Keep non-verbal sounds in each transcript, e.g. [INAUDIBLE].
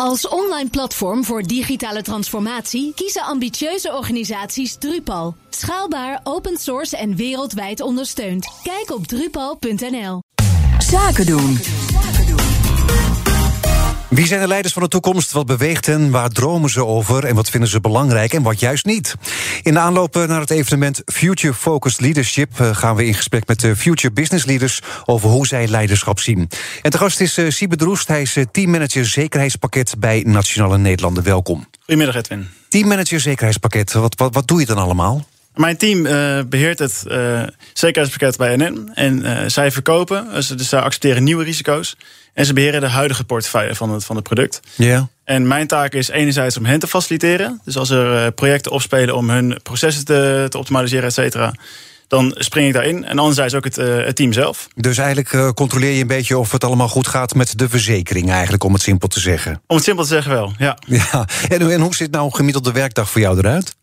Als online platform voor digitale transformatie kiezen ambitieuze organisaties Drupal. Schaalbaar, open source en wereldwijd ondersteund. Kijk op drupal.nl. Zaken doen. Wie zijn de leiders van de toekomst? Wat beweegt hen? Waar dromen ze over? En wat vinden ze belangrijk en wat juist niet? In de aanloop naar het evenement Future Focused Leadership eh, gaan we in gesprek met de Future Business Leaders over hoe zij leiderschap zien. En te gast is uh, Siebe Droest, hij is eh, teammanager zekerheidspakket bij Nationale Nederlanden. Welkom. Goedemiddag, Edwin. Teammanager zekerheidspakket, wat, wat, wat doe je dan allemaal? Mijn team uh, beheert het uh, zekerheidspakket bij NN. En uh, zij verkopen, dus zij accepteren nieuwe risico's. En ze beheren de huidige portefeuille van het, van het product. Ja. Yeah. En mijn taak is enerzijds om hen te faciliteren. Dus als er projecten opspelen om hun processen te, te optimaliseren, et cetera. Dan spring ik daarin. En anderzijds ook het, het team zelf. Dus eigenlijk controleer je een beetje of het allemaal goed gaat met de verzekering, eigenlijk, om het simpel te zeggen. Om het simpel te zeggen wel, ja. [LAUGHS] ja. En, en hoe ziet nou een gemiddelde werkdag voor jou eruit?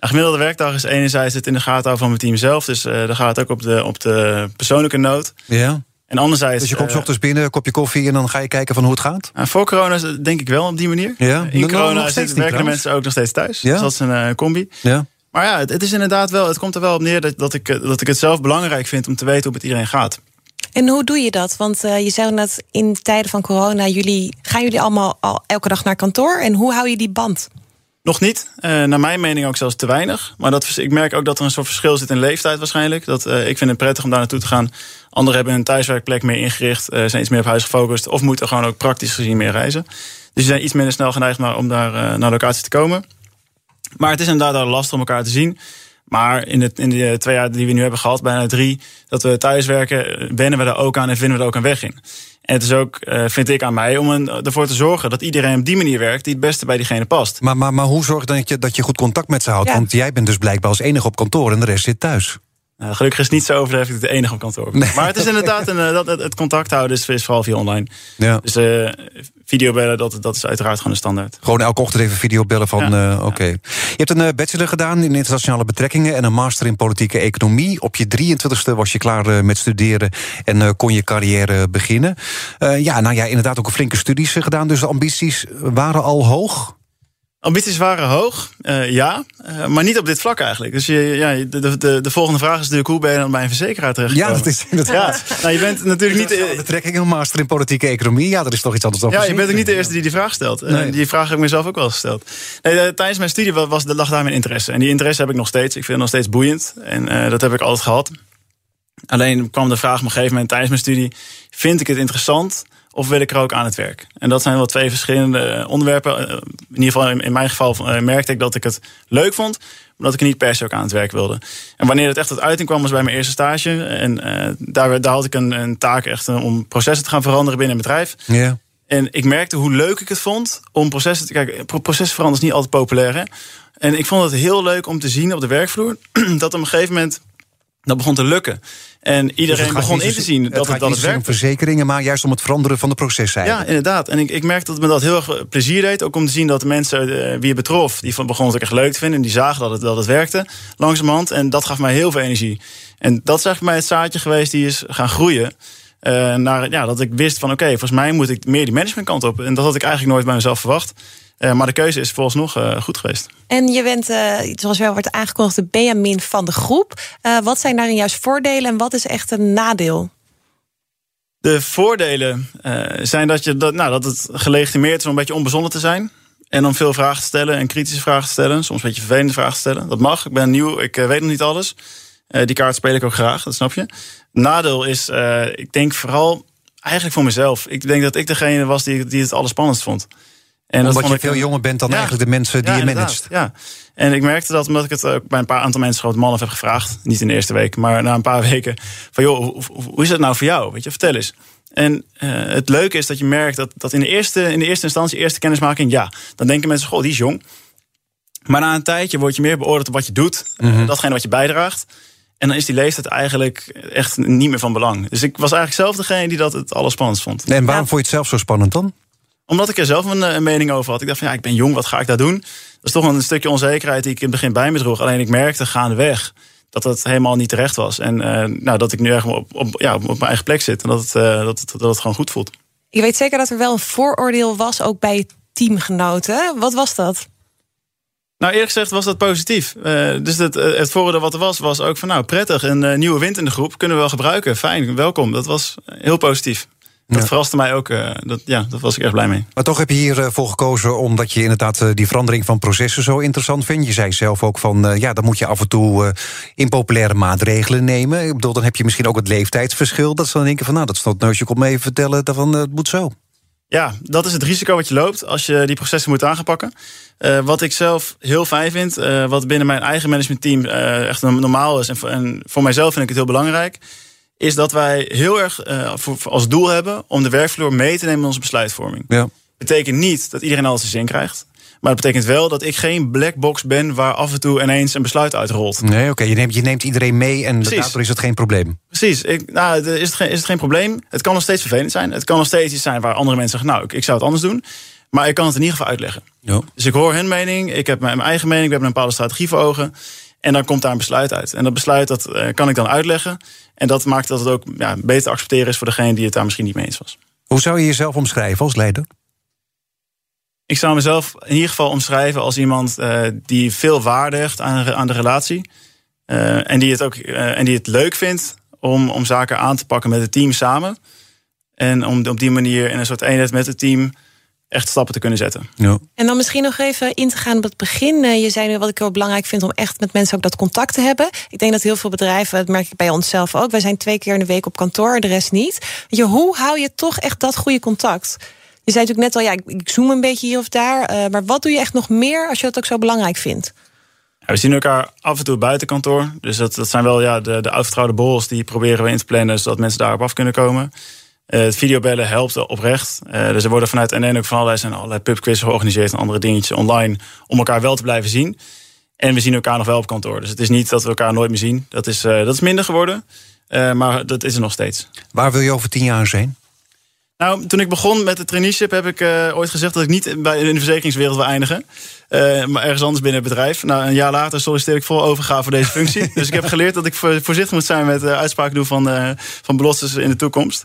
Een gemiddelde werkdag is enerzijds het in de gaten houden van mijn team zelf. Dus uh, dan gaat het ook op de, op de persoonlijke nood. Ja. En anderzijds. Dus je komt uh, ochtends binnen, een kopje koffie en dan ga je kijken van hoe het gaat? Uh, voor corona denk ik wel op die manier. Ja. In corona nog steeds werken de mensen ook nog steeds thuis. Ja. Dus dat is een uh, combi. Ja. Maar ja, het, het, is inderdaad wel, het komt er wel op neer dat, dat, ik, dat ik het zelf belangrijk vind om te weten hoe het iedereen gaat. En hoe doe je dat? Want uh, je zei net in tijden van corona, jullie, gaan jullie allemaal al elke dag naar kantoor? En hoe hou je die band? Nog niet. Uh, naar mijn mening ook zelfs te weinig. Maar dat, ik merk ook dat er een soort verschil zit in leeftijd waarschijnlijk. Dat, uh, ik vind het prettig om daar naartoe te gaan. Anderen hebben hun thuiswerkplek meer ingericht. Uh, zijn iets meer op huis gefocust. Of moeten gewoon ook praktisch gezien meer reizen. Dus die zijn iets minder snel geneigd om daar naar locatie te komen. Maar het is inderdaad lastig om elkaar te zien. Maar in de, in de twee jaar die we nu hebben gehad, bijna drie... dat we thuiswerken, wennen we daar ook aan en vinden we er ook een weg in. En het is ook, uh, vind ik, aan mij om een, ervoor te zorgen dat iedereen op die manier werkt die het beste bij diegene past. Maar, maar, maar hoe zorg dan dat je, dat je goed contact met ze houdt? Ja. Want jij bent dus blijkbaar als enige op kantoor en de rest zit thuis. Nou, gelukkig is het niet zo overdreven dat ik de enige op kantoor ben. Nee. Maar het is inderdaad, een, uh, dat, het, het contact houden is, is vooral via online. Ja. Dus uh, videobellen, dat, dat is uiteraard gewoon de standaard. Gewoon elke ochtend even videobellen van, Ja. uh, oké. Je hebt een bachelor gedaan in internationale betrekkingen... en een master in politieke economie. Op je 23ste was je klaar met studeren en kon je carrière beginnen. Ja, nou ja, inderdaad ook een flinke studies gedaan... dus de ambities waren al hoog? Ambities waren hoog, uh, ja, uh, maar niet op dit vlak eigenlijk. Dus je, ja, de, de, de volgende vraag is natuurlijk... hoe ben je dan bij een verzekeraar terechtgekomen? Ja, dat is inderdaad. Ja, nou, je bent natuurlijk niet... Internationale betrekkingen, een master in politieke economie... ja, dat is toch iets anders dan Ja, je bent ook niet de eerste die die vraag stelt. Nee. Uh, die vraag heb ik mezelf ook wel gesteld. Nee, uh, tijdens mijn studie was, lag daar mijn interesse. En die interesse heb ik nog steeds. Ik vind het nog steeds boeiend. En dat heb ik altijd gehad. Alleen kwam de vraag op een gegeven moment tijdens mijn studie... vind ik het interessant of wil ik er ook aan het werk? En dat zijn wel twee verschillende onderwerpen. In ieder geval in mijn geval uh, merkte ik dat ik het leuk vond... maar dat ik er niet per se ook aan het werk wilde. En wanneer het echt tot uiting kwam was bij mijn eerste stage. En uh, daar, daar had ik een, een taak echt om processen te gaan veranderen binnen een bedrijf. Ja. En ik merkte hoe leuk ik het vond om processen te kijken. Processen veranderen is niet altijd populair. Hè? En ik vond het heel leuk om te zien op de werkvloer [CLEARS THROAT] dat op een gegeven moment dat begon te lukken. En iedereen Dus begon in te zien het dat het, dat niet het werkte. verzekeringen, maar juist om het veranderen van de processen. Ja, inderdaad. En ik, ik merkte dat me dat heel erg plezier deed. Ook om te zien dat de mensen uh, wie het betrof, die begonnen het ook echt leuk te vinden. En die zagen dat het, dat het werkte langzamerhand. En dat gaf mij heel veel energie. En dat is eigenlijk mij het zaadje geweest die is gaan groeien. Uh, naar, ja, dat ik wist van oké, okay, volgens mij moet ik meer die managementkant op. En dat had ik eigenlijk nooit bij mezelf verwacht. Uh, maar de keuze is volgens uh, goed geweest. En je bent, uh, zoals wel wordt aangekondigd, de Benjamin van de groep. Wat zijn daarin juist voordelen en wat is echt een nadeel? De voordelen zijn dat, je, dat, nou, dat het gelegitimeerd is om een beetje onbezonnen te zijn. En om veel vragen te stellen en kritische vragen te stellen. Soms een beetje vervelende vragen te stellen. Dat mag. Ik ben nieuw, ik weet nog niet alles. die kaart speel ik ook graag, dat snap je. Nadeel is, ik denk vooral eigenlijk voor mezelf. Ik denk dat ik degene was die, die het allerspannendst vond. En omdat je veel jonger bent dan ja, eigenlijk de mensen die ja, je managt. Ja, en ik merkte dat omdat ik het ook bij een paar aantal mensen, grote mannen, heb gevraagd. Niet in de eerste week, maar na een paar [LAUGHS] weken. Van joh, hoe, hoe is dat nou voor jou? Weet je, vertel eens. En uh, het leuke is dat je merkt dat, dat in, de eerste, in de eerste instantie, eerste kennismaking, ja, dan denken mensen, goh, die is jong. Maar na een tijdje word je meer beoordeeld op wat je doet, mm -hmm. uh, datgene wat je bijdraagt. En dan is die leeftijd eigenlijk echt niet meer van belang. Dus ik was eigenlijk zelf degene die dat het allerspannendst vond. En waarom ja. vond je het zelf zo spannend dan? Omdat ik er zelf een, een, mening over had. Ik dacht van ja, ik ben jong, wat ga ik daar doen? Dat is toch een stukje onzekerheid die ik in het begin bij me droeg. Alleen ik merkte gaandeweg dat het helemaal niet terecht was. En uh, nou, dat ik nu echt op, op, ja, op mijn eigen plek zit. En dat het, uh, dat, het, dat het gewoon goed voelt. Je weet zeker dat er wel een vooroordeel was, ook bij teamgenoten. Wat was dat? Nou, eerlijk gezegd was dat positief. Uh, dus het, het voordeel wat er was, was ook van nou prettig. Een uh, nieuwe wind in de groep kunnen we wel gebruiken. Fijn, welkom. Dat was heel positief. Dat verraste mij ook. Uh, dat, ja, dat was ik echt blij mee. Maar toch heb je hiervoor gekozen omdat je inderdaad die verandering van processen zo interessant vindt. Je zei zelf ook van ja, dan moet je af en toe impopulaire maatregelen nemen. Ik bedoel, dan heb je misschien ook het leeftijdsverschil. Dat ze dan denken van nou, dat is dat neusje komt me even vertellen. Daarvan, het moet zo. Ja, dat is het risico wat je loopt als je die processen moet aanpakken. Uh, wat ik zelf heel fijn vind, uh, wat binnen mijn eigen managementteam uh, echt normaal is, en voor, en voor mijzelf vind ik het heel belangrijk, is dat wij heel erg voor, als doel hebben om de werkvloer mee te nemen in onze besluitvorming. Ja. Betekent niet dat iedereen alles in zin krijgt. Maar dat betekent wel dat ik geen black box ben waar af en toe ineens een besluit uitrolt. Nee, oké. Je, neemt, je neemt iedereen mee en Precies. daardoor is het geen probleem. Precies. Ik, nou, is, het geen, is het geen probleem. Het kan nog steeds vervelend zijn. Het kan nog steeds iets zijn waar andere mensen zeggen... nou, ik, ik zou het anders doen. Maar ik kan het in ieder geval uitleggen. Ja. Dus ik hoor hun mening. Ik heb mijn eigen mening. We hebben een bepaalde strategie voor ogen. En dan komt daar een besluit uit. En dat besluit dat, uh, kan ik dan uitleggen. En dat maakt dat het ook ja, beter te accepteren is voor degene die het daar misschien niet mee eens was. Hoe zou je jezelf omschrijven als leider? Ik zou mezelf in ieder geval omschrijven als iemand uh, die veel waarde hecht aan, aan de relatie. Uh, en, die het ook, uh, en die het leuk vindt om, om zaken aan te pakken met het team samen. En om op die manier in een soort eenheid met het team echt stappen te kunnen zetten. Ja. En dan misschien nog even in te gaan op het begin. Je zei nu wat ik heel belangrijk vind om echt met mensen ook dat contact te hebben. Ik denk dat heel veel bedrijven, dat merk ik bij onszelf ook. Wij zijn twee keer in de week op kantoor, de rest niet. Weet je, hoe hou je toch echt dat goede contact? Je zei natuurlijk net al, ja, ik, zoom een beetje hier of daar. Uh, maar wat doe je echt nog meer als je dat ook zo belangrijk vindt? Ja, we zien elkaar af en toe buiten kantoor. Dus dat, dat zijn wel ja, de, de uitvertrouwde borrels die proberen we in te plannen, zodat mensen daarop af kunnen komen. Uh, het videobellen helpt oprecht. Uh, dus er worden vanuit NN ook van allerlei, zijn allerlei pubquiz georganiseerd en andere dingetjes online om elkaar wel te blijven zien. En we zien elkaar nog wel op kantoor. Dus het is niet dat we elkaar nooit meer zien. Dat is, dat is minder geworden. maar dat is er nog steeds. Waar wil je over tien jaar zijn? Nou, toen ik begon met de traineeship heb ik ooit gezegd dat ik niet bij, in de verzekeringswereld wil eindigen. Maar ergens anders binnen het bedrijf. Nou, een jaar later solliciteer ik vol overgave voor deze functie. [LAUGHS] dus ik heb geleerd dat ik voorzichtig moet zijn met uitspraken doen van, van beloftes in de toekomst.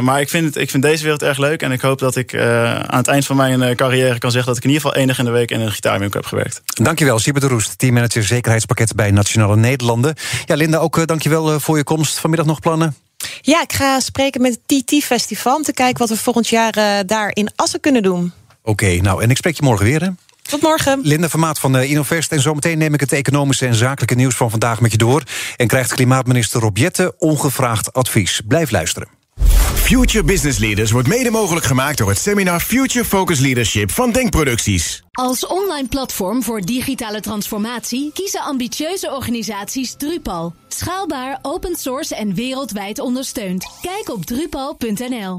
Maar ik vind, het, ik vind deze wereld erg leuk. En ik hoop dat ik aan het eind van mijn carrière kan zeggen... dat ik in ieder geval enig in de week in een gitaarwinkel heb gewerkt. Dankjewel, Siebert de Roest, teammanager zekerheidspakket bij Nationale Nederlanden. Ja, Linda, ook dankjewel voor je komst. Vanmiddag nog plannen? Ja, ik ga spreken met het TT Festival om te kijken wat we volgend jaar uh, daar in Assen kunnen doen. Oké, nou en ik spreek je morgen weer hè? Tot morgen. Linda Vermaat van Innovest. En zometeen neem ik het economische en zakelijke nieuws van vandaag met je door. En krijgt klimaatminister Rob Jette ongevraagd advies. Blijf luisteren. Future Business Leaders wordt mede mogelijk gemaakt door het seminar Future Focus Leadership van Denkproducties. Als online platform voor digitale transformatie kiezen ambitieuze organisaties Drupal. Schaalbaar, open source en wereldwijd ondersteund. Kijk op drupal.nl.